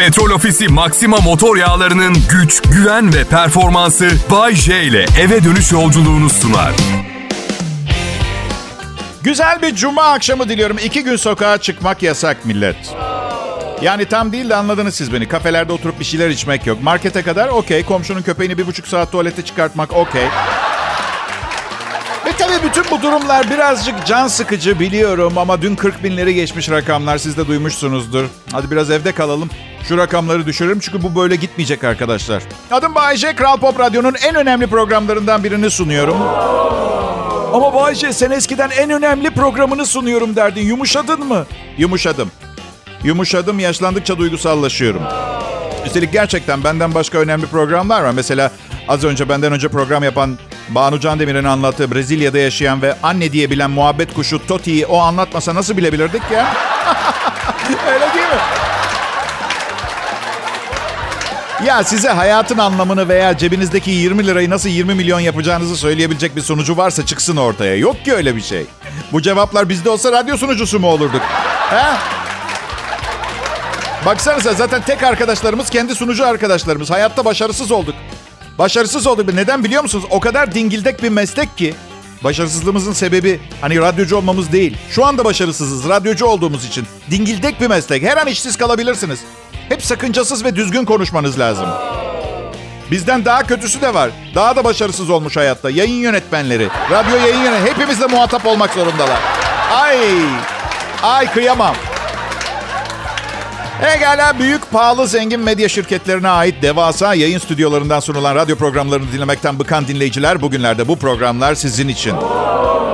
Petrol Ofisi Maxima motor yağlarının güç, güven ve performansı Bay J ile eve dönüş yolculuğunu sunar. Güzel bir cuma akşamı diliyorum. İki gün sokağa çıkmak yasak millet. Yani tam değil de anladınız siz beni. Kafelerde oturup bir şeyler içmek yok. Markete kadar okey. Komşunun köpeğini bir buçuk saat tuvalete çıkartmak okey. Ve tabii bütün bu durumlar birazcık can sıkıcı biliyorum ama dün 40 binleri geçmiş rakamlar siz de duymuşsunuzdur. Hadi biraz evde kalalım. Şu rakamları düşürelim çünkü bu böyle gitmeyecek arkadaşlar. Adım Bayece, Kral Pop Radyo'nun en önemli programlarından birini sunuyorum. Ama Bayece sen eskiden en önemli programını sunuyorum derdin. Yumuşadın mı? Yumuşadım. Yumuşadım, yaşlandıkça duygusallaşıyorum. Üstelik gerçekten benden başka önemli programlar var. Mesela az önce benden önce program yapan Banu Can Demir'in anlattığı Brezilya'da yaşayan ve anne diyebilen muhabbet kuşu Toti'yi o anlatmasa nasıl bilebilirdik ya? Öyle değil mi? Ya size hayatın anlamını veya cebinizdeki 20 lirayı nasıl 20 milyon yapacağınızı söyleyebilecek bir sunucu varsa çıksın ortaya. Yok ki öyle bir şey. Bu cevaplar bizde olsa radyo sunucusu mu olurduk? He? Baksanıza zaten tek arkadaşlarımız kendi sunucu arkadaşlarımız. Hayatta başarısız olduk. Başarısız olduk. Neden biliyor musunuz? O kadar dingildek bir meslek ki. Başarısızlığımızın sebebi hani radyocu olmamız değil. Şu anda başarısızız radyocu olduğumuz için. Dingildek bir meslek. Her an işsiz kalabilirsiniz. Hep sakıncasız ve düzgün konuşmanız lazım. Bizden daha kötüsü de var. Daha da başarısız olmuş hayatta. Yayın yönetmenleri, radyo yayın yönetmenleri. Hepimizle muhatap olmak zorundalar. Ay, ay kıyamam. Egala büyük, pahalı, zengin medya şirketlerine ait devasa yayın stüdyolarından sunulan radyo programlarını dinlemekten bıkan dinleyiciler bugünlerde bu programlar sizin için.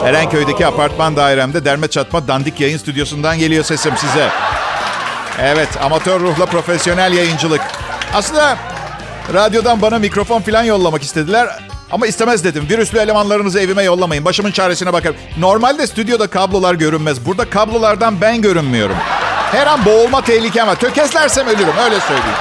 Erenköy'deki apartman dairemde derme çatma dandik yayın stüdyosundan geliyor sesim size. Evet, amatör ruhla profesyonel yayıncılık. Aslında radyodan bana mikrofon falan yollamak istediler. Ama istemez dedim. Virüslü elemanlarınızı evime yollamayın. Başımın çaresine bakarım. Normalde stüdyoda kablolar görünmez. Burada kablolardan ben görünmüyorum. Her an boğulma tehlikem var. Tökezlersem ölürüm. Öyle söyleyeyim.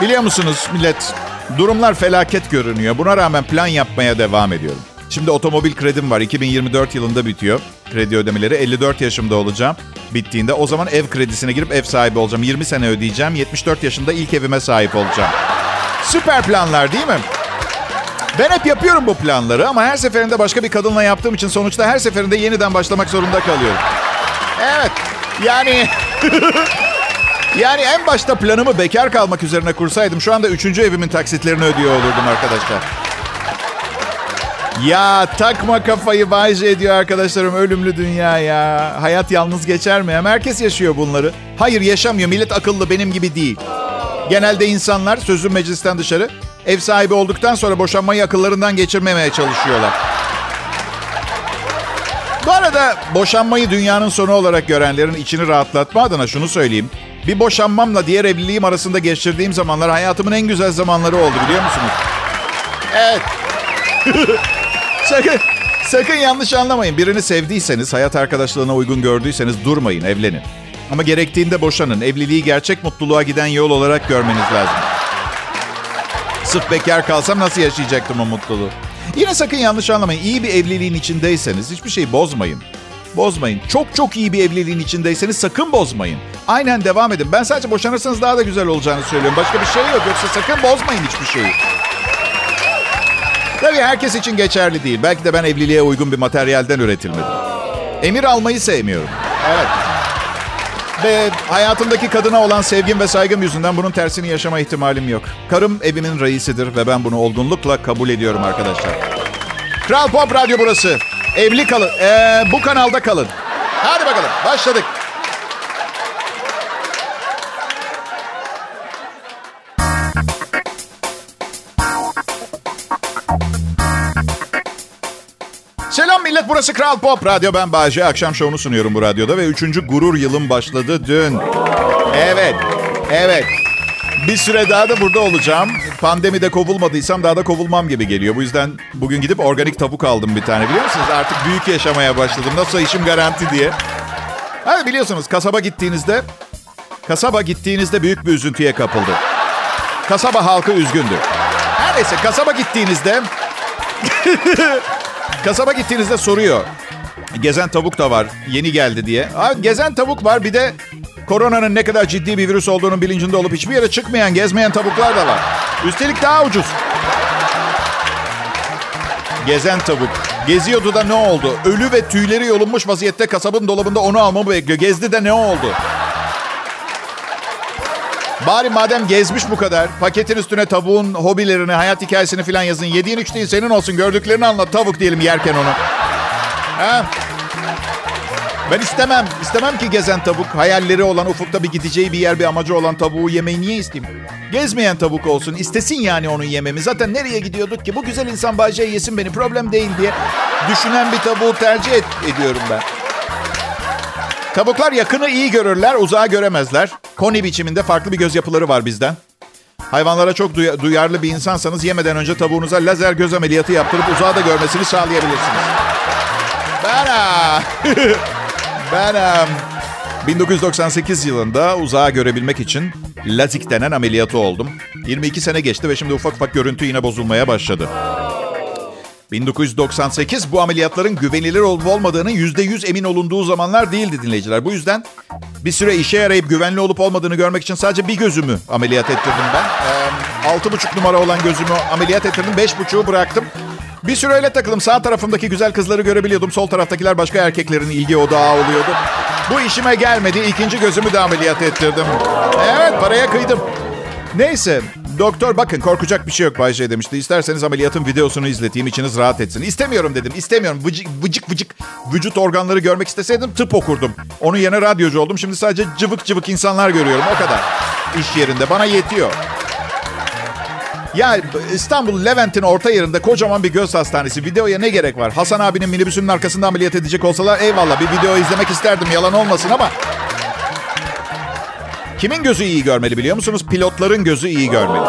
Biliyor musunuz millet? Durumlar felaket görünüyor. Buna rağmen plan yapmaya devam ediyorum. Şimdi otomobil kredim var. 2024 yılında bitiyor. Kredi ödemeleri 54 yaşımda olacağım. Bittiğinde o zaman ev kredisine girip ev sahibi olacağım. 20 sene ödeyeceğim. 74 yaşında ilk evime sahip olacağım. Süper planlar değil mi? Ben hep yapıyorum bu planları ama her seferinde başka bir kadınla yaptığım için sonuçta her seferinde yeniden başlamak zorunda kalıyorum. Evet. Yani yani en başta planımı bekar kalmak üzerine kursaydım şu anda üçüncü evimin taksitlerini ödüyor olurdum arkadaşlar. Ya takma kafayı Bayce ediyor arkadaşlarım ölümlü dünya ya. Hayat yalnız geçer mi? Hem herkes yaşıyor bunları. Hayır yaşamıyor. Millet akıllı benim gibi değil. Genelde insanlar sözüm meclisten dışarı ev sahibi olduktan sonra boşanmayı akıllarından geçirmemeye çalışıyorlar. Bu arada boşanmayı dünyanın sonu olarak görenlerin içini rahatlatma adına şunu söyleyeyim. Bir boşanmamla diğer evliliğim arasında geçirdiğim zamanlar hayatımın en güzel zamanları oldu biliyor musunuz? Evet. sakın, sakın yanlış anlamayın. Birini sevdiyseniz, hayat arkadaşlığına uygun gördüyseniz durmayın, evlenin. Ama gerektiğinde boşanın. Evliliği gerçek mutluluğa giden yol olarak görmeniz lazım. Sırf bekar kalsam nasıl yaşayacaktım o mutluluğu? Yine sakın yanlış anlamayın. İyi bir evliliğin içindeyseniz hiçbir şeyi bozmayın. Bozmayın. Çok çok iyi bir evliliğin içindeyseniz sakın bozmayın. Aynen devam edin. Ben sadece boşanırsanız daha da güzel olacağını söylüyorum. Başka bir şey yok. Yoksa sakın bozmayın hiçbir şeyi. Tabii herkes için geçerli değil. Belki de ben evliliğe uygun bir materyalden üretilmedim. Emir almayı sevmiyorum. Evet. Ve hayatımdaki kadına olan sevgim ve saygım yüzünden bunun tersini yaşama ihtimalim yok. Karım evimin reisidir ve ben bunu olgunlukla kabul ediyorum arkadaşlar. Kral Pop Radyo burası. Evli kalın. Ee, bu kanalda kalın. Hadi bakalım başladık. Millet burası Kral Pop Radyo. Ben Bahçe. Akşam şovunu sunuyorum bu radyoda ve üçüncü gurur yılım başladı dün. Evet, evet. Bir süre daha da burada olacağım. Pandemide kovulmadıysam daha da kovulmam gibi geliyor. Bu yüzden bugün gidip organik tavuk aldım bir tane biliyor musunuz? Artık büyük yaşamaya başladım. Nasıl işim garanti diye. Hani biliyorsunuz kasaba gittiğinizde kasaba gittiğinizde büyük bir üzüntüye kapıldı. Kasaba halkı üzgündü. Her neyse kasaba gittiğinizde kasaba gittiğinizde soruyor. Gezen tavuk da var. Yeni geldi diye. Abi gezen tavuk var bir de Koronanın ne kadar ciddi bir virüs olduğunun bilincinde olup hiçbir yere çıkmayan, gezmeyen tavuklar da var. Üstelik daha ucuz. Gezen tavuk. Geziyordu da ne oldu? Ölü ve tüyleri yolunmuş vaziyette kasabın dolabında onu almamı bekliyor. Gezdi de ne oldu? Bari madem gezmiş bu kadar, paketin üstüne tavuğun hobilerini, hayat hikayesini falan yazın. Yediğin içtiğin senin olsun, gördüklerini anlat. Tavuk diyelim yerken onu. Ha? Ben istemem. İstemem ki gezen tavuk, hayalleri olan, ufukta bir gideceği bir yer, bir amacı olan tavuğu yemeyi niye isteyeyim? Gezmeyen tavuk olsun. istesin yani onun yememi. Zaten nereye gidiyorduk ki? Bu güzel insan Bayce yesin beni, problem değil diye düşünen bir tavuğu tercih et, ediyorum ben. Tavuklar yakını iyi görürler, uzağı göremezler. Koni biçiminde farklı bir göz yapıları var bizden. Hayvanlara çok duy- duyarlı bir insansanız yemeden önce tavuğunuza lazer göz ameliyatı yaptırıp uzağı da görmesini sağlayabilirsiniz. Ben Ben 1998 yılında uzağa görebilmek için LASIK denen ameliyatı oldum. 22 sene geçti ve şimdi ufak ufak görüntü yine bozulmaya başladı. 1998 bu ameliyatların güvenilir olup olmadığının %100 emin olunduğu zamanlar değildi dinleyiciler. Bu yüzden bir süre işe yarayıp güvenli olup olmadığını görmek için sadece bir gözümü ameliyat ettirdim ben. Ee, 6,5 numara olan gözümü ameliyat ettirdim. 5,5'u bıraktım. Bir süre öyle takıldım. Sağ tarafımdaki güzel kızları görebiliyordum. Sol taraftakiler başka erkeklerin ilgi odağı oluyordu. Bu işime gelmedi. İkinci gözümü de ameliyat ettirdim. Evet paraya kıydım. Neyse doktor bakın korkacak bir şey yok Bayce demişti. İsterseniz ameliyatın videosunu izleteyim içiniz rahat etsin. İstemiyorum dedim istemiyorum. Vıcık vıcık, vıcık vücut organları görmek isteseydim tıp okurdum. Onun yerine radyocu oldum. Şimdi sadece cıvık cıvık insanlar görüyorum o kadar. İş yerinde bana yetiyor. Ya İstanbul Levent'in orta yerinde kocaman bir göz hastanesi. Videoya ne gerek var? Hasan abinin minibüsünün arkasında ameliyat edecek olsalar eyvallah bir video izlemek isterdim yalan olmasın ama Kimin gözü iyi görmeli biliyor musunuz? Pilotların gözü iyi görmeli.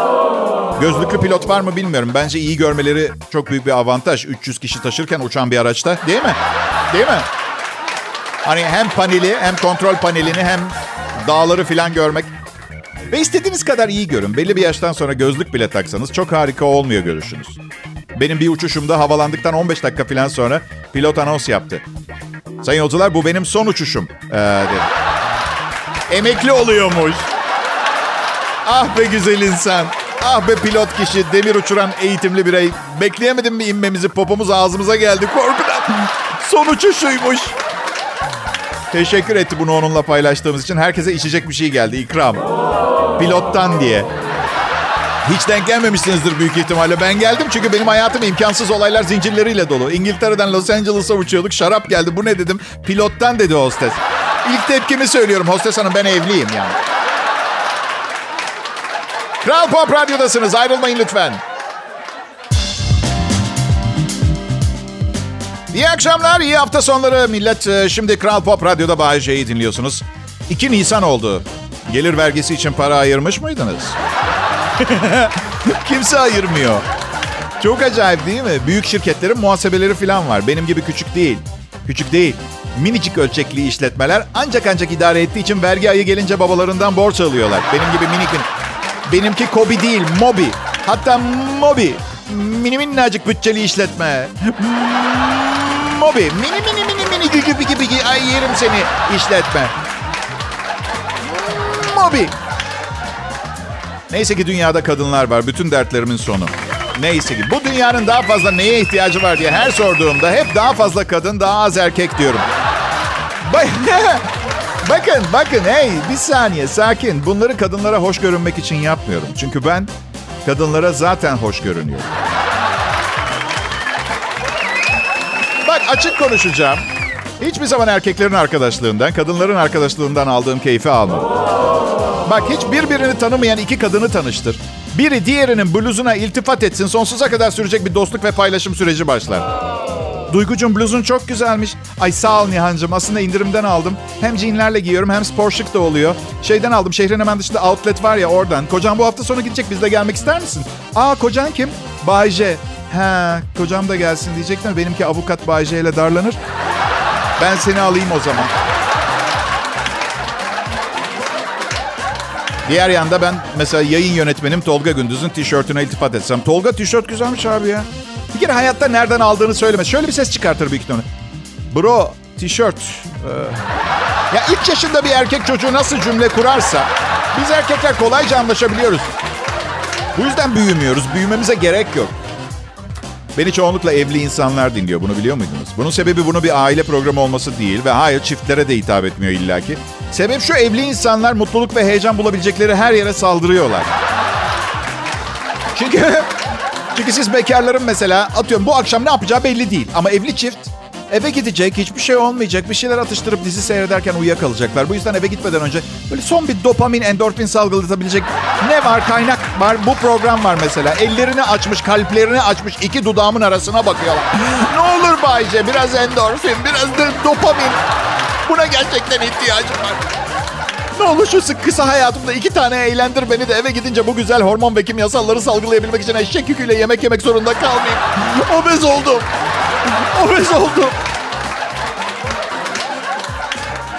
Gözlüklü pilot var mı bilmiyorum. Bence iyi görmeleri çok büyük bir avantaj. 300 kişi taşırken uçan bir araçta. Değil mi? Değil mi? Hani hem paneli hem kontrol panelini hem dağları filan görmek. Ve istediğiniz kadar iyi görün. Belli bir yaştan sonra gözlük bile taksanız çok harika olmuyor görüşünüz. Benim bir uçuşumda havalandıktan 15 dakika filan sonra pilot anons yaptı. Sayın yolcular bu benim son uçuşum. Ee, dedi. Emekli oluyormuş. Ah be güzel insan. Ah be pilot kişi, demir uçuran eğitimli birey. Bekleyemedim mi inmemizi? Popomuz ağzımıza geldi korkudan. Son uçuşuymuş. Teşekkür etti bunu onunla paylaştığımız için. Herkese içecek bir şey geldi, ikram. Pilottan diye. Hiç denk gelmemişsinizdir büyük ihtimalle. Ben geldim çünkü benim hayatım imkansız olaylar zincirleriyle dolu. İngiltere'den Los Angeles'a uçuyorduk. Şarap geldi. Bu ne dedim? Pilottan dedi hostes. İlk tepkimi söylüyorum hostes hanım ben evliyim yani. Kral Pop Radyo'dasınız ayrılmayın lütfen. İyi akşamlar, iyi hafta sonları millet. Ee, Şimdi Kral Pop Radyo'da Bay dinliyorsunuz. 2 Nisan oldu. Gelir vergisi için para ayırmış mıydınız? Kimse ayırmıyor. Çok acayip değil mi? Büyük şirketlerin muhasebeleri falan var. Benim gibi küçük değil. Küçük değil. Minicik ölçekli işletmeler ancak ancak idare ettiği için vergi ayı gelince babalarından borç alıyorlar. Benim gibi minik minik. Benimki Kobi değil, Mobi. Hatta Mobi. Mini minnacık bütçeli işletme. Mobi. Mini mini mini mini gücü bigi bigi. Ay yerim seni işletme. Mobi. Neyse ki dünyada kadınlar var. Bütün dertlerimin sonu. Neyse ki bu dünyanın daha fazla neye ihtiyacı var diye her sorduğumda hep daha fazla kadın daha az erkek diyorum. Bak- bakın bakın hey bir saniye sakin. Bunları kadınlara hoş görünmek için yapmıyorum. Çünkü ben kadınlara zaten hoş görünüyorum. Bak açık konuşacağım. Hiçbir zaman erkeklerin arkadaşlığından, kadınların arkadaşlığından aldığım keyfi almadım. Bak hiç birbirini tanımayan iki kadını tanıştır. Biri diğerinin bluzuna iltifat etsin. Sonsuza kadar sürecek bir dostluk ve paylaşım süreci başlar. Duygucum bluzun çok güzelmiş. Ay sağ ol Nihan'cığım. Aslında indirimden aldım. Hem jeanlerle giyiyorum hem spor şık da oluyor. Şeyden aldım. Şehrin hemen dışında outlet var ya oradan. Kocan bu hafta sonu gidecek. Biz de gelmek ister misin? Aa kocan kim? Bayce. Ha kocam da gelsin diyecektim. Benimki avukat Bayce ile darlanır. Ben seni alayım o zaman. Diğer yanda ben mesela yayın yönetmenim Tolga Gündüz'ün tişörtüne iltifat etsem. Tolga tişört güzelmiş abi ya. Bir kere hayatta nereden aldığını söyleme. Şöyle bir ses çıkartır büyük ihtimalle. Bro tişört. Ee, Ya ilk yaşında bir erkek çocuğu nasıl cümle kurarsa biz erkekler kolayca anlaşabiliyoruz. Bu yüzden büyümüyoruz. Büyümemize gerek yok. Beni çoğunlukla evli insanlar dinliyor. Bunu biliyor muydunuz? Bunun sebebi bunu bir aile programı olması değil ve hayır çiftlere de hitap etmiyor illaki. Sebep şu evli insanlar mutluluk ve heyecan bulabilecekleri her yere saldırıyorlar. Çünkü çünkü siz bekarların mesela atıyorum bu akşam ne yapacağı belli değil. Ama evli çift eve gidecek, hiçbir şey olmayacak. Bir şeyler atıştırıp dizi seyrederken uyuyakalacaklar. Bu yüzden eve gitmeden önce böyle son bir dopamin, endorfin salgılatabilecek ne var? Kaynak var. Bu program var mesela. Ellerini açmış, kalplerini açmış iki dudağımın arasına bakıyorlar. ne olur Bayce biraz endorfin, biraz da dopamin. Buna gerçekten ihtiyacım var. Ne olur şu kısa hayatımda iki tane eğlendir beni de eve gidince bu güzel hormon ve kimyasalları salgılayabilmek için eşek yüküyle yemek yemek zorunda kalmayayım. Obez oldum. Obez oldum.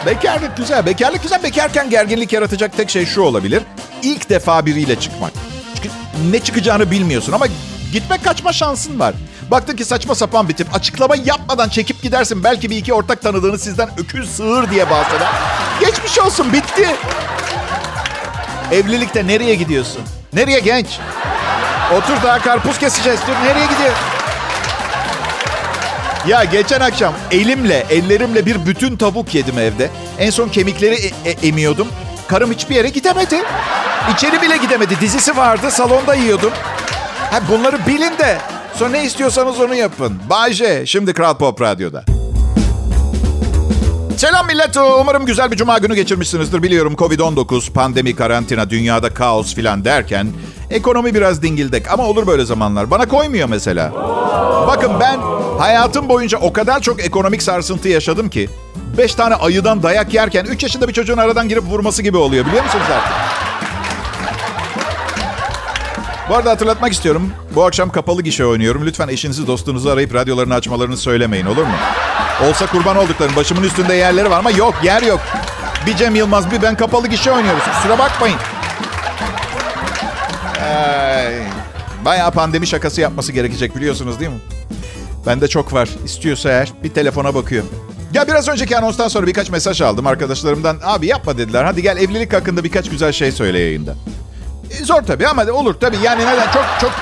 Bekarlık güzel. Bekarlık güzel. Bekarken gerginlik yaratacak tek şey şu olabilir. İlk defa biriyle çıkmak. Çünkü ne çıkacağını bilmiyorsun ama gitmek kaçma şansın var. Baktın ki saçma sapan bir tip. Açıklama yapmadan çekip gidersin. Belki bir iki ortak tanıdığını sizden öküz sığır diye bahseder. Geçmiş olsun bitti. Evlilikte nereye gidiyorsun? Nereye genç? Otur daha karpuz keseceğiz. Dur nereye gidiyor? Ya geçen akşam elimle, ellerimle bir bütün tavuk yedim evde. En son kemikleri e- e- emiyordum. Karım hiçbir yere gidemedi. İçeri bile gidemedi. Dizisi vardı, salonda yiyordum. Ha, bunları bilin de sonra ne istiyorsanız onu yapın. Bay J, şimdi Kral Pop Radyo'da. Selam millet. Umarım güzel bir cuma günü geçirmişsinizdir. Biliyorum Covid-19, pandemi, karantina, dünyada kaos filan derken ekonomi biraz dingildek. Ama olur böyle zamanlar. Bana koymuyor mesela. Bakın ben hayatım boyunca o kadar çok ekonomik sarsıntı yaşadım ki... ...beş tane ayıdan dayak yerken... ...üç yaşında bir çocuğun aradan girip vurması gibi oluyor. Biliyor musunuz artık? Bu arada hatırlatmak istiyorum. Bu akşam kapalı gişe oynuyorum. Lütfen eşinizi dostunuzu arayıp radyolarını açmalarını söylemeyin olur mu? Olsa kurban olduklarım. Başımın üstünde yerleri var ama yok yer yok. Bir Cem Yılmaz bir ben kapalı gişe oynuyoruz. Kusura bakmayın. Ay, bayağı pandemi şakası yapması gerekecek biliyorsunuz değil mi? Bende çok var. İstiyorsa eğer bir telefona bakıyor. Ya biraz önceki anonstan sonra birkaç mesaj aldım arkadaşlarımdan. Abi yapma dediler. Hadi gel evlilik hakkında birkaç güzel şey söyle yayında. E, zor tabii ama olur tabii. Yani neden? Çok çok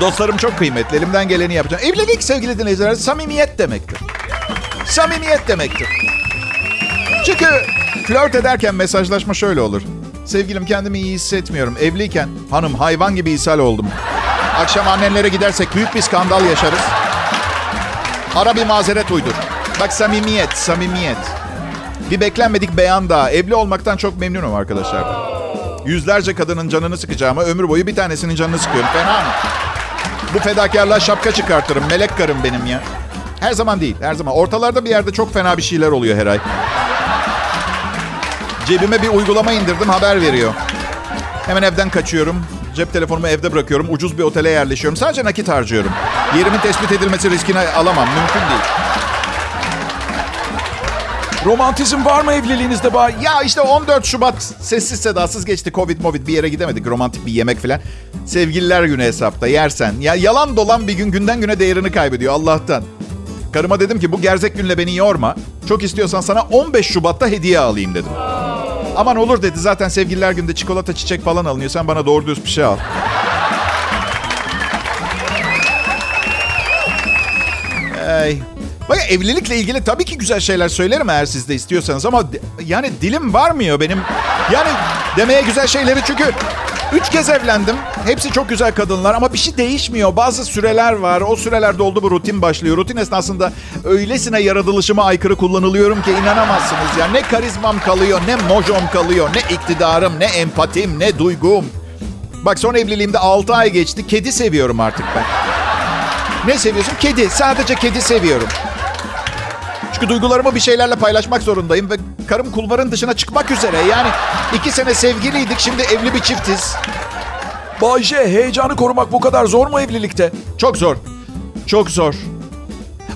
Dostlarım çok kıymetli. Elimden geleni yapacağım. Evlilik sevgili dinleyiciler samimiyet demektir. Samimiyet demektir. Çünkü flört ederken mesajlaşma şöyle olur. Sevgilim kendimi iyi hissetmiyorum. Evliyken hanım hayvan gibi ishal oldum. Akşam annenlere gidersek büyük bir skandal yaşarız. Ara bir mazeret uydur. Bak samimiyet, samimiyet. Bir beklenmedik beyan daha. Evli olmaktan çok memnunum arkadaşlar. Yüzlerce kadının canını sıkacağıma ömür boyu bir tanesinin canını sıkıyorum. Fena mı? Bu fedakarlığa şapka çıkartırım. Melek karım benim ya. Her zaman değil, her zaman. Ortalarda bir yerde çok fena bir şeyler oluyor her ay. Cebime bir uygulama indirdim, haber veriyor. Hemen evden kaçıyorum. Cep telefonumu evde bırakıyorum. Ucuz bir otele yerleşiyorum. Sadece nakit harcıyorum. Yerimin tespit edilmesi riskini alamam. Mümkün değil. Romantizm var mı evliliğinizde bay? Ya işte 14 Şubat sessiz sedasız geçti. Covid movid bir yere gidemedik. Romantik bir yemek falan. Sevgililer günü hesapta yersen. Ya yalan dolan bir gün günden güne değerini kaybediyor Allah'tan. Karıma dedim ki bu gerzek günle beni yorma. Çok istiyorsan sana 15 Şubat'ta hediye alayım dedim. Aman olur dedi zaten sevgililer günde çikolata çiçek falan alınıyor. Sen bana doğru düz bir şey al. Ay. Bak evlilikle ilgili tabii ki güzel şeyler söylerim eğer siz de istiyorsanız ama yani dilim varmıyor benim. Yani demeye güzel şeyleri çünkü üç kez evlendim. Hepsi çok güzel kadınlar ama bir şey değişmiyor. Bazı süreler var. O süreler doldu bu rutin başlıyor. Rutin esnasında öylesine yaratılışıma aykırı kullanılıyorum ki inanamazsınız. Ya ne karizmam kalıyor, ne mojom kalıyor, ne iktidarım, ne empatim, ne duygum. Bak son evliliğimde 6 ay geçti. Kedi seviyorum artık ben. Ne seviyorsun? Kedi. Sadece kedi seviyorum. Çünkü duygularımı bir şeylerle paylaşmak zorundayım ve karım kulvarın dışına çıkmak üzere. Yani iki sene sevgiliydik, şimdi evli bir çiftiz. Bayce heyecanı korumak bu kadar zor mu evlilikte? Çok zor. Çok zor.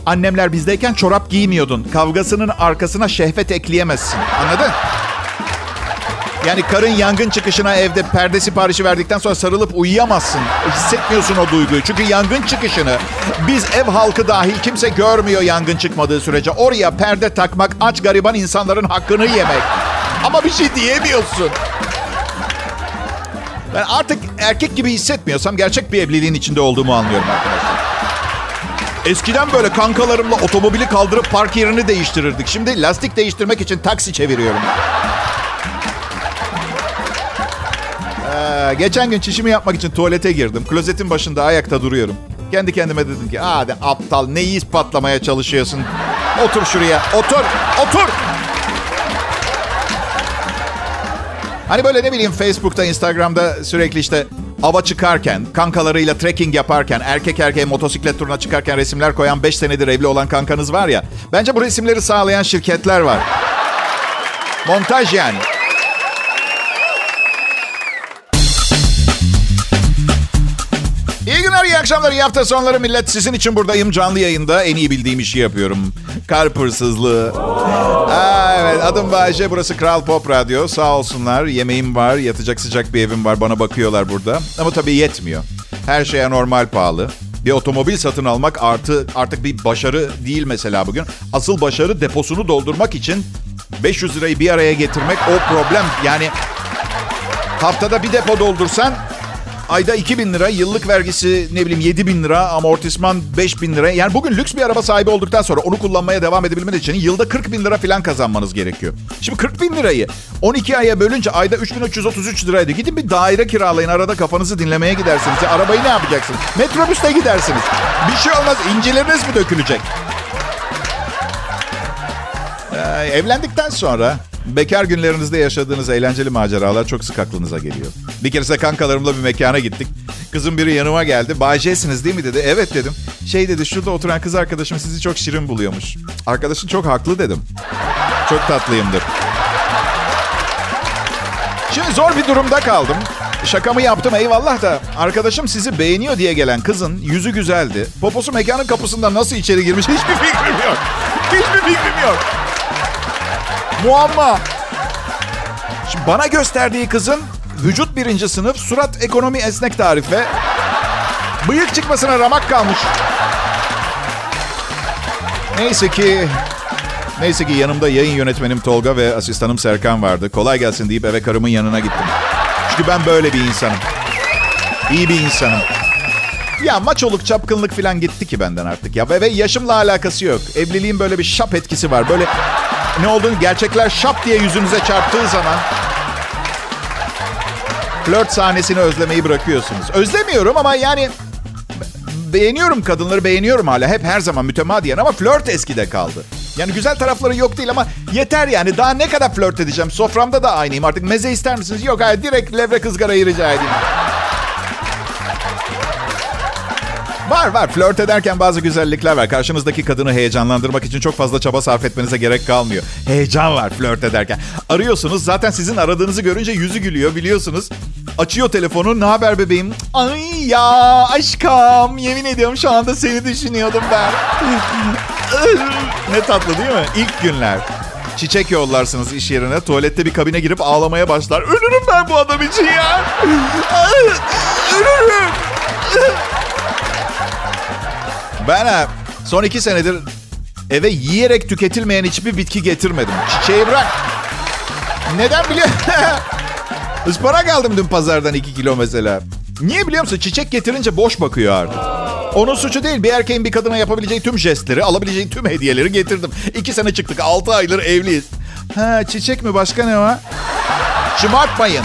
Annemler bizdeyken çorap giymiyordun. Kavgasının arkasına şehvet ekleyemezsin. Anladın? Yani karın yangın çıkışına evde perde siparişi verdikten sonra sarılıp uyuyamazsın. Hissetmiyorsun o duyguyu. Çünkü yangın çıkışını biz ev halkı dahil kimse görmüyor yangın çıkmadığı sürece. Oraya perde takmak aç gariban insanların hakkını yemek. Ama bir şey diyemiyorsun. Ben artık erkek gibi hissetmiyorsam gerçek bir evliliğin içinde olduğumu anlıyorum arkadaşlar. Eskiden böyle kankalarımla otomobili kaldırıp park yerini değiştirirdik. Şimdi lastik değiştirmek için taksi çeviriyorum. Ee, geçen gün çişimi yapmak için tuvalete girdim. Klozetin başında ayakta duruyorum. Kendi kendime dedim ki hadi aptal neyi ispatlamaya çalışıyorsun? Otur şuraya otur otur. Hani böyle ne bileyim Facebook'ta, Instagram'da sürekli işte ava çıkarken, kankalarıyla trekking yaparken, erkek erkeğe motosiklet turuna çıkarken resimler koyan 5 senedir evli olan kankanız var ya. Bence bu resimleri sağlayan şirketler var. Montaj yani. İyi akşamlar, iyi hafta sonları millet. Sizin için buradayım canlı yayında. En iyi bildiğim işi yapıyorum. Kalp hırsızlığı. Aa, evet, adım Bayece. Burası Kral Pop Radyo. Sağ olsunlar. Yemeğim var, yatacak sıcak bir evim var. Bana bakıyorlar burada. Ama tabii yetmiyor. Her şeye normal pahalı. Bir otomobil satın almak artı artık bir başarı değil mesela bugün. Asıl başarı deposunu doldurmak için 500 lirayı bir araya getirmek o problem. Yani haftada bir depo doldursan ayda 2000 lira, yıllık vergisi ne bileyim 7000 lira, amortisman 5000 lira. Yani bugün lüks bir araba sahibi olduktan sonra onu kullanmaya devam edebilmeniz için yılda 40 bin lira falan kazanmanız gerekiyor. Şimdi 40 bin lirayı 12 aya bölünce ayda 3333 liraydı. Gidin bir daire kiralayın arada kafanızı dinlemeye gidersiniz. Ya arabayı ne yapacaksınız? Metrobüste gidersiniz. Bir şey olmaz incileriniz mi dökülecek? Ee, evlendikten sonra bekar günlerinizde yaşadığınız eğlenceli maceralar çok sık aklınıza geliyor. Bir keresinde kankalarımla bir mekana gittik. Kızım biri yanıma geldi. Bayce'siniz değil mi dedi. Evet dedim. Şey dedi şurada oturan kız arkadaşım sizi çok şirin buluyormuş. Arkadaşın çok haklı dedim. Çok tatlıyımdır. Şimdi zor bir durumda kaldım. Şakamı yaptım eyvallah da arkadaşım sizi beğeniyor diye gelen kızın yüzü güzeldi. Poposu mekanın kapısından nasıl içeri girmiş hiçbir fikrim yok. Hiçbir fikrim yok. Muamma. Şimdi bana gösterdiği kızın vücut birinci sınıf, surat ekonomi esnek tarife. Bıyık çıkmasına ramak kalmış. Neyse ki Neyse ki yanımda yayın yönetmenim Tolga ve asistanım Serkan vardı. Kolay gelsin deyip eve karımın yanına gittim. Çünkü ben böyle bir insanım. İyi bir insanım. Ya maçoluk, çapkınlık falan gitti ki benden artık ya. Ve yaşımla alakası yok. Evliliğin böyle bir şap etkisi var. Böyle ne olduğunu gerçekler şap diye yüzünüze çarptığı zaman flört sahnesini özlemeyi bırakıyorsunuz. Özlemiyorum ama yani beğeniyorum kadınları beğeniyorum hala. Hep her zaman mütemadiyen ama flört eskide kaldı. Yani güzel tarafları yok değil ama yeter yani. Daha ne kadar flört edeceğim? Soframda da aynıyım artık. Meze ister misiniz? Yok hayır direkt levrek ızgarayı rica edeyim. Var var. Flört ederken bazı güzellikler var. Karşınızdaki kadını heyecanlandırmak için çok fazla çaba sarf etmenize gerek kalmıyor. Heyecan var flört ederken. Arıyorsunuz zaten sizin aradığınızı görünce yüzü gülüyor biliyorsunuz. Açıyor telefonu. Ne haber bebeğim? Ay ya aşkım. Yemin ediyorum şu anda seni düşünüyordum ben. ne tatlı değil mi? İlk günler. Çiçek yollarsınız iş yerine. Tuvalette bir kabine girip ağlamaya başlar. Ölürüm ben bu adam için ya. Ölürüm. Ben ha, son iki senedir eve yiyerek tüketilmeyen hiçbir bitki getirmedim. Çiçeği bırak. Neden biliyor? Ispanak aldım dün pazardan iki kilo mesela. Niye biliyor musun? Çiçek getirince boş bakıyor artık. Onun suçu değil. Bir erkeğin bir kadına yapabileceği tüm jestleri, alabileceği tüm hediyeleri getirdim. İki sene çıktık. Altı aydır evliyiz. Ha çiçek mi? Başka ne var? Şımartmayın.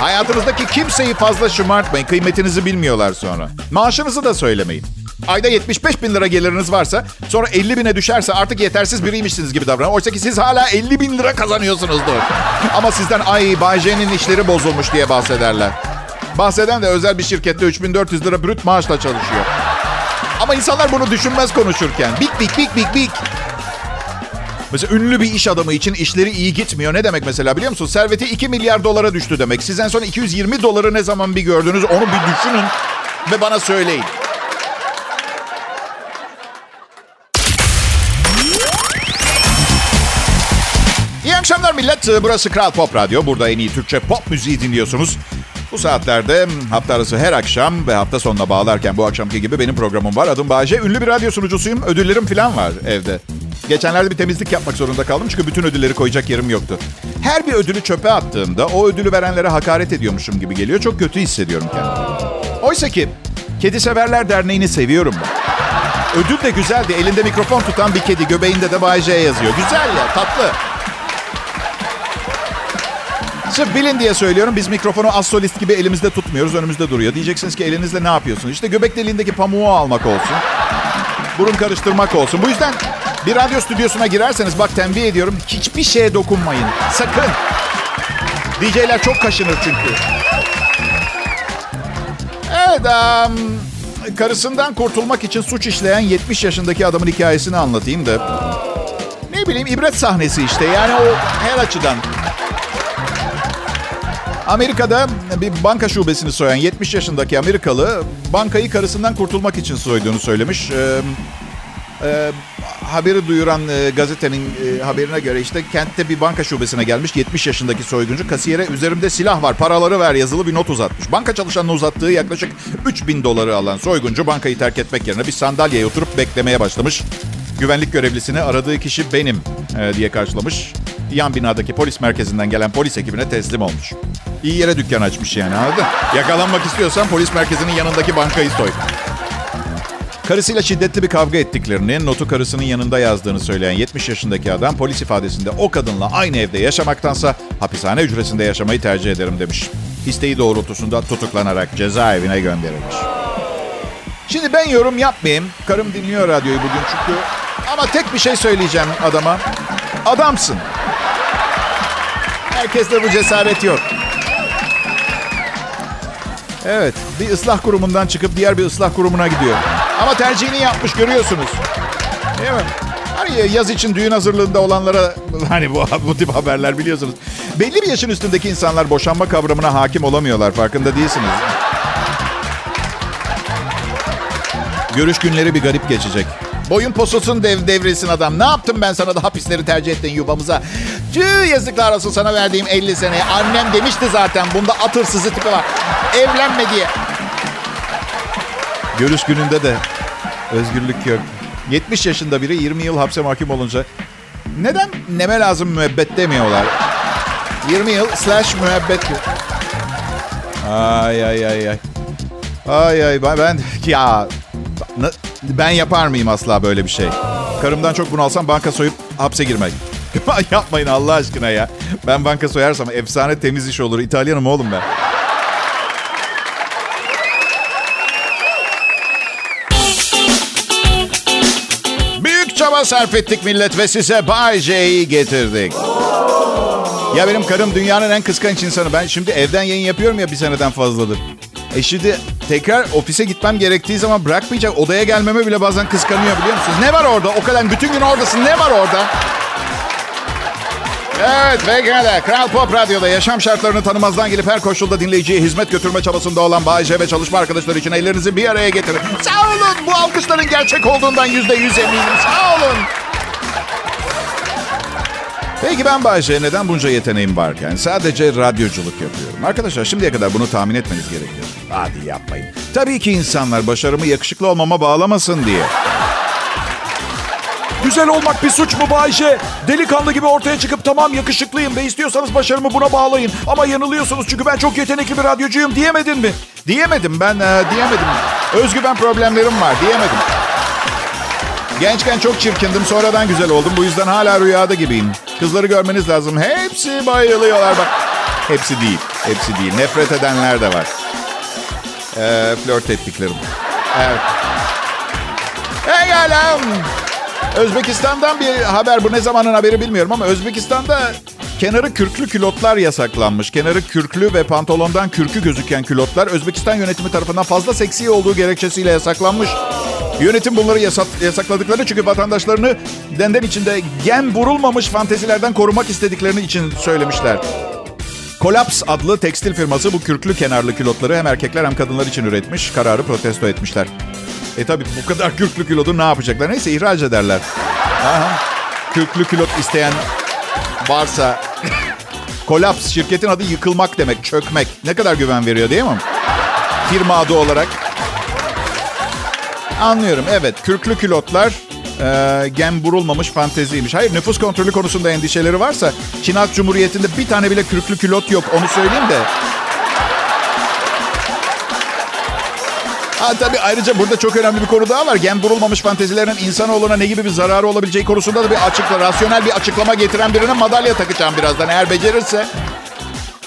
Hayatınızdaki kimseyi fazla şımartmayın. Kıymetinizi bilmiyorlar sonra. Maaşınızı da söylemeyin. Ayda 75 bin lira geliriniz varsa sonra 50 bine düşerse artık yetersiz biriymişsiniz gibi davranın. Oysa ki siz hala 50 bin lira kazanıyorsunuzdur. Ama sizden ay Bay işleri bozulmuş diye bahsederler. Bahseden de özel bir şirkette 3400 lira brüt maaşla çalışıyor. Ama insanlar bunu düşünmez konuşurken. Bik bik bik bik bik. Mesela ünlü bir iş adamı için işleri iyi gitmiyor. Ne demek mesela biliyor musun? Serveti 2 milyar dolara düştü demek. Siz en son 220 doları ne zaman bir gördünüz onu bir düşünün ve bana söyleyin. Akşamlar millet. Burası Kral Pop Radyo. Burada en iyi Türkçe pop müziği dinliyorsunuz. Bu saatlerde hafta arası her akşam ve hafta sonuna bağlarken bu akşamki gibi benim programım var. Adım Bahçe. Ünlü bir radyo sunucusuyum. Ödüllerim falan var evde. Geçenlerde bir temizlik yapmak zorunda kaldım çünkü bütün ödülleri koyacak yerim yoktu. Her bir ödülü çöpe attığımda o ödülü verenlere hakaret ediyormuşum gibi geliyor. Çok kötü hissediyorum kendimi. Oysa ki Kedi Severler Derneği'ni seviyorum ben. Ödül de güzeldi. Elinde mikrofon tutan bir kedi. Göbeğinde de Bay J yazıyor. Güzel ya, tatlı. Sırf bilin diye söylüyorum. Biz mikrofonu az solist gibi elimizde tutmuyoruz. Önümüzde duruyor. Diyeceksiniz ki elinizle ne yapıyorsunuz? İşte göbek deliğindeki pamuğu almak olsun. Burun karıştırmak olsun. Bu yüzden bir radyo stüdyosuna girerseniz bak tembih ediyorum. Hiçbir şeye dokunmayın. Sakın. DJ'ler çok kaşınır çünkü. Evet, um, karısından kurtulmak için suç işleyen 70 yaşındaki adamın hikayesini anlatayım da. Ne bileyim ibret sahnesi işte. Yani o her açıdan. Amerika'da bir banka şubesini soyan 70 yaşındaki Amerikalı bankayı karısından kurtulmak için soyduğunu söylemiş. Ee, e, haberi duyuran e, gazetenin e, haberine göre işte kentte bir banka şubesine gelmiş 70 yaşındaki soyguncu kasiyere üzerimde silah var paraları ver yazılı bir not uzatmış. Banka çalışanına uzattığı yaklaşık 3000 doları alan soyguncu bankayı terk etmek yerine bir sandalyeye oturup beklemeye başlamış. Güvenlik görevlisini aradığı kişi benim e, diye karşılamış. Yan binadaki polis merkezinden gelen polis ekibine teslim olmuş. İyi yere dükkan açmış yani anladın? Yakalanmak istiyorsan polis merkezinin yanındaki bankayı soy. Karısıyla şiddetli bir kavga ettiklerini, notu karısının yanında yazdığını söyleyen 70 yaşındaki adam polis ifadesinde o kadınla aynı evde yaşamaktansa hapishane hücresinde yaşamayı tercih ederim demiş. İsteği doğrultusunda tutuklanarak cezaevine gönderilmiş. Şimdi ben yorum yapmayayım. Karım dinliyor radyoyu bugün çünkü. Ama tek bir şey söyleyeceğim adama. Adamsın. Herkeste bu cesaret yok. Evet, bir ıslah kurumundan çıkıp diğer bir ıslah kurumuna gidiyor. Ama tercihini yapmış görüyorsunuz. Değil mi? Hani yaz için düğün hazırlığında olanlara hani bu, bu tip haberler biliyorsunuz. Belli bir yaşın üstündeki insanlar boşanma kavramına hakim olamıyorlar. Farkında değilsiniz. Görüş günleri bir garip geçecek. Boyun pososun dev devresin adam. Ne yaptım ben sana da hapisleri tercih ettin yuvamıza. Tüh yazıklar olsun sana verdiğim 50 seneye. Annem demişti zaten bunda at hırsızı tipi var. Evlenme diye. Görüş gününde de özgürlük yok. 70 yaşında biri 20 yıl hapse mahkum olunca neden neme lazım müebbet demiyorlar? 20 yıl slash müebbet. Ay ay ay ay. Ay ay ben, ben ya ben yapar mıyım asla böyle bir şey? Karımdan çok bunalsam banka soyup hapse girmek. Yapmayın Allah aşkına ya. Ben banka soyarsam efsane temiz iş olur. İtalyanım oğlum ben. Büyük çaba sarf ettik millet ve size Bay J'yi getirdik. Ya benim karım dünyanın en kıskanç insanı. Ben şimdi evden yayın yapıyorum ya bir seneden fazladır. E şimdi tekrar ofise gitmem gerektiği zaman bırakmayacak. Odaya gelmeme bile bazen kıskanıyor biliyor musunuz? Ne var orada? O kadar bütün gün oradasın. Ne var orada? Evet pekala. Kral Pop Radyo'da yaşam şartlarını tanımazdan gelip her koşulda dinleyiciye hizmet götürme çabasında olan Bayece ve çalışma arkadaşları için ellerinizi bir araya getirin. Sağ olun. Bu alkışların gerçek olduğundan yüzde yüz eminim. Sağ olun. Peki ben Bayce neden bunca yeteneğim varken sadece radyoculuk yapıyorum? Arkadaşlar şimdiye kadar bunu tahmin etmeniz gerekiyor. Hadi yapmayın. Tabii ki insanlar başarımı yakışıklı olmama bağlamasın diye. Güzel olmak bir suç mu Bayşe? Delikanlı gibi ortaya çıkıp tamam yakışıklıyım ve istiyorsanız başarımı buna bağlayın. Ama yanılıyorsunuz çünkü ben çok yetenekli bir radyocuyum diyemedin mi? Diyemedim ben e, diyemedim. Özgüven problemlerim var diyemedim. Gençken çok çirkindim sonradan güzel oldum. Bu yüzden hala rüyada gibiyim. Kızları görmeniz lazım. Hepsi bayılıyorlar bak. Hepsi değil. Hepsi değil. Nefret edenler de var. Ee, flört ettiklerim. Evet. Pekala. Özbekistan'dan bir haber. Bu ne zamanın haberi bilmiyorum ama Özbekistan'da kenarı kürklü külotlar yasaklanmış. Kenarı kürklü ve pantolondan kürkü gözüken külotlar Özbekistan yönetimi tarafından fazla seksi olduğu gerekçesiyle yasaklanmış. Yönetim bunları yasak, yasakladıkları çünkü vatandaşlarını denden içinde gem vurulmamış fantezilerden korumak istediklerini için söylemişler. Kolaps adlı tekstil firması bu kürklü kenarlı külotları hem erkekler hem kadınlar için üretmiş. Kararı protesto etmişler. E tabi bu kadar kürklü kilotu ne yapacaklar? Neyse ihraç ederler. Aha. Kürklü külot isteyen varsa kolaps şirketin adı yıkılmak demek, çökmek. Ne kadar güven veriyor değil mi? Firma adı olarak. Anlıyorum evet kürklü külotlar e, gem burulmamış fanteziymiş. Hayır nüfus kontrolü konusunda endişeleri varsa Çin Halk Cumhuriyeti'nde bir tane bile kürklü külot yok onu söyleyeyim de. Ha tabii ayrıca burada çok önemli bir konu daha var. Gen burulmamış fantezilerin insanoğluna ne gibi bir zararı olabileceği konusunda da bir açıkla, rasyonel bir açıklama getiren birine madalya takacağım birazdan. Eğer becerirse.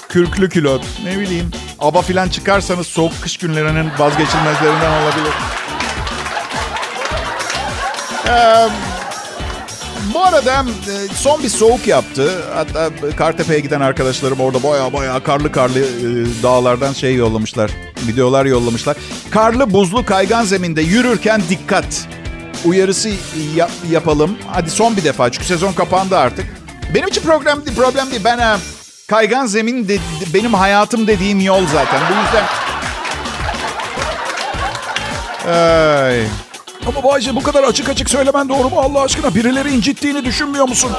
Kürklü külot. Ne bileyim. Aba filan çıkarsanız soğuk kış günlerinin vazgeçilmezlerinden olabilir. Bu arada son bir soğuk yaptı. Hatta Kartepe'ye giden arkadaşlarım orada baya baya karlı karlı dağlardan şey yollamışlar. Videolar yollamışlar. Karlı buzlu kaygan zeminde yürürken dikkat. Uyarısı yap, yapalım. Hadi son bir defa çünkü sezon kapandı artık. Benim için problem problem değil. Ben kaygan zemin de, benim hayatım dediğim yol zaten. Bu yüzden... Ay. Ama Bayce bu kadar açık açık söylemen doğru mu Allah aşkına? Birileri incittiğini düşünmüyor musun?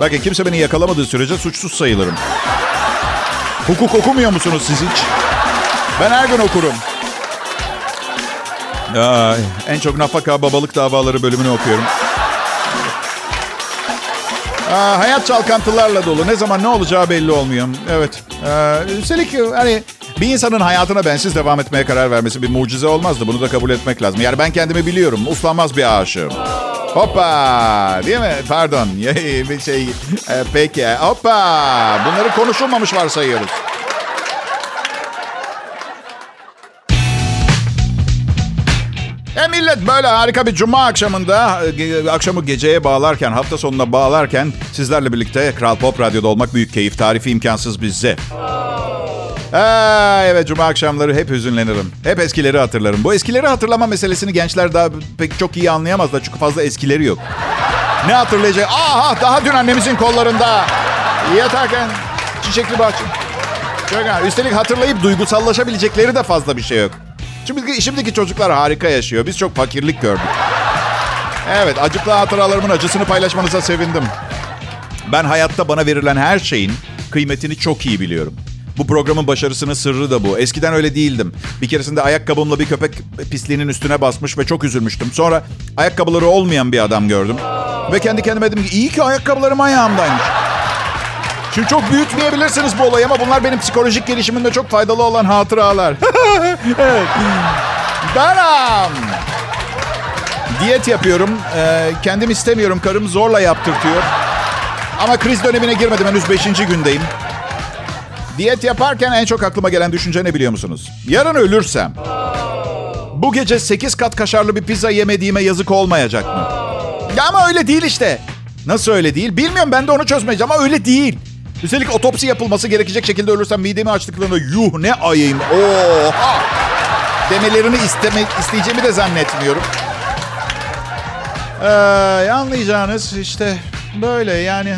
Bakın kimse beni yakalamadığı sürece suçsuz sayılırım. Hukuk okumuyor musunuz siz hiç? Ben her gün okurum. Ay, en çok nafaka babalık davaları bölümünü okuyorum. Aa, hayat çalkantılarla dolu. Ne zaman ne olacağı belli olmuyor. Evet. Ee, üstelik hani bir insanın hayatına bensiz devam etmeye karar vermesi bir mucize olmazdı. Bunu da kabul etmek lazım. Yani ben kendimi biliyorum. Uslanmaz bir aşığım. Hoppa! Değil mi? Pardon. bir şey. Ee, peki. Hoppa! Bunları konuşulmamış varsayıyoruz. E millet böyle harika bir cuma akşamında, e, akşamı geceye bağlarken, hafta sonuna bağlarken sizlerle birlikte Kral Pop Radyo'da olmak büyük keyif. Tarifi imkansız bize. Aa, evet cuma akşamları hep hüzünlenirim. Hep eskileri hatırlarım. Bu eskileri hatırlama meselesini gençler daha pek çok iyi anlayamazlar çünkü fazla eskileri yok. Ne hatırlayacak? Aha daha dün annemizin kollarında yatarken çiçekli bahçe. Çok Üstelik hatırlayıp duygusallaşabilecekleri de fazla bir şey yok. Şimdi şimdiki çocuklar harika yaşıyor. Biz çok fakirlik gördük. Evet, acıklı hatıralarımın acısını paylaşmanıza sevindim. Ben hayatta bana verilen her şeyin kıymetini çok iyi biliyorum. Bu programın başarısının sırrı da bu. Eskiden öyle değildim. Bir keresinde ayakkabımla bir köpek pisliğinin üstüne basmış ve çok üzülmüştüm. Sonra ayakkabıları olmayan bir adam gördüm. Ve kendi kendime dedim ki iyi ki ayakkabılarım ayağımdaymış. Şimdi çok büyütmeyebilirsiniz bu olayı ama bunlar benim psikolojik gelişimimde çok faydalı olan hatıralar. evet. Benim. Diyet yapıyorum. Ee, kendim istemiyorum. Karım zorla yaptırtıyor. Ama kriz dönemine girmedim. Henüz 5. gündeyim. Diyet yaparken en çok aklıma gelen düşünce ne biliyor musunuz? Yarın ölürsem bu gece 8 kat kaşarlı bir pizza yemediğime yazık olmayacak mı? Ya ama öyle değil işte. Nasıl öyle değil? Bilmiyorum ben de onu çözmeyeceğim ama öyle değil. Üstelik otopsi yapılması gerekecek şekilde ölürsem midemi açtıklarında yuh ne ayayım. Oha! Demelerini isteme, isteyeceğimi de zannetmiyorum. Ee, anlayacağınız işte böyle yani.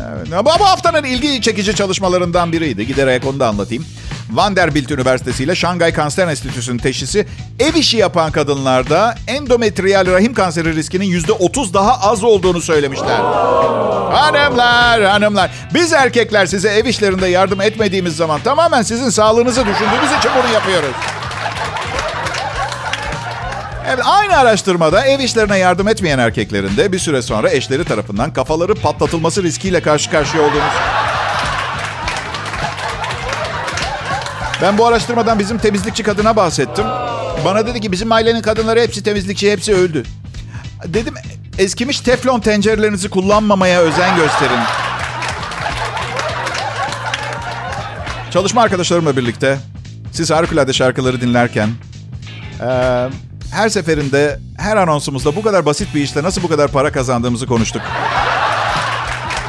Evet. Bu haftanın ilgi çekici çalışmalarından biriydi. Giderek onu da anlatayım. Vanderbilt Üniversitesi ile Şangay Kanser Enstitüsü'nün teşhisi ev işi yapan kadınlarda endometriyal rahim kanseri riskinin %30 daha az olduğunu söylemişler. Hanımlar, hanımlar. Biz erkekler size ev işlerinde yardım etmediğimiz zaman tamamen sizin sağlığınızı düşündüğümüz için bunu yapıyoruz. Evet, aynı araştırmada ev işlerine yardım etmeyen erkeklerin de bir süre sonra eşleri tarafından kafaları patlatılması riskiyle karşı karşıya olduğunu Ben bu araştırmadan bizim temizlikçi kadına bahsettim. Bana dedi ki bizim ailenin kadınları hepsi temizlikçi, hepsi öldü. Dedim eskimiş teflon tencerelerinizi kullanmamaya özen gösterin. Çalışma arkadaşlarımla birlikte siz harikulade şarkıları dinlerken e, her seferinde her anonsumuzda bu kadar basit bir işte nasıl bu kadar para kazandığımızı konuştuk.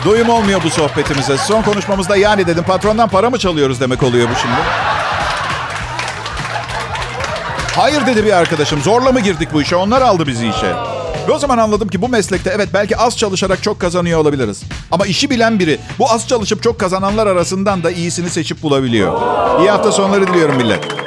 Doyum olmuyor bu sohbetimize. Son konuşmamızda yani dedim patrondan para mı çalıyoruz demek oluyor bu şimdi. Hayır dedi bir arkadaşım. Zorla mı girdik bu işe? Onlar aldı bizi işe. Ve o zaman anladım ki bu meslekte evet belki az çalışarak çok kazanıyor olabiliriz. Ama işi bilen biri bu az çalışıp çok kazananlar arasından da iyisini seçip bulabiliyor. İyi hafta sonları diliyorum millet.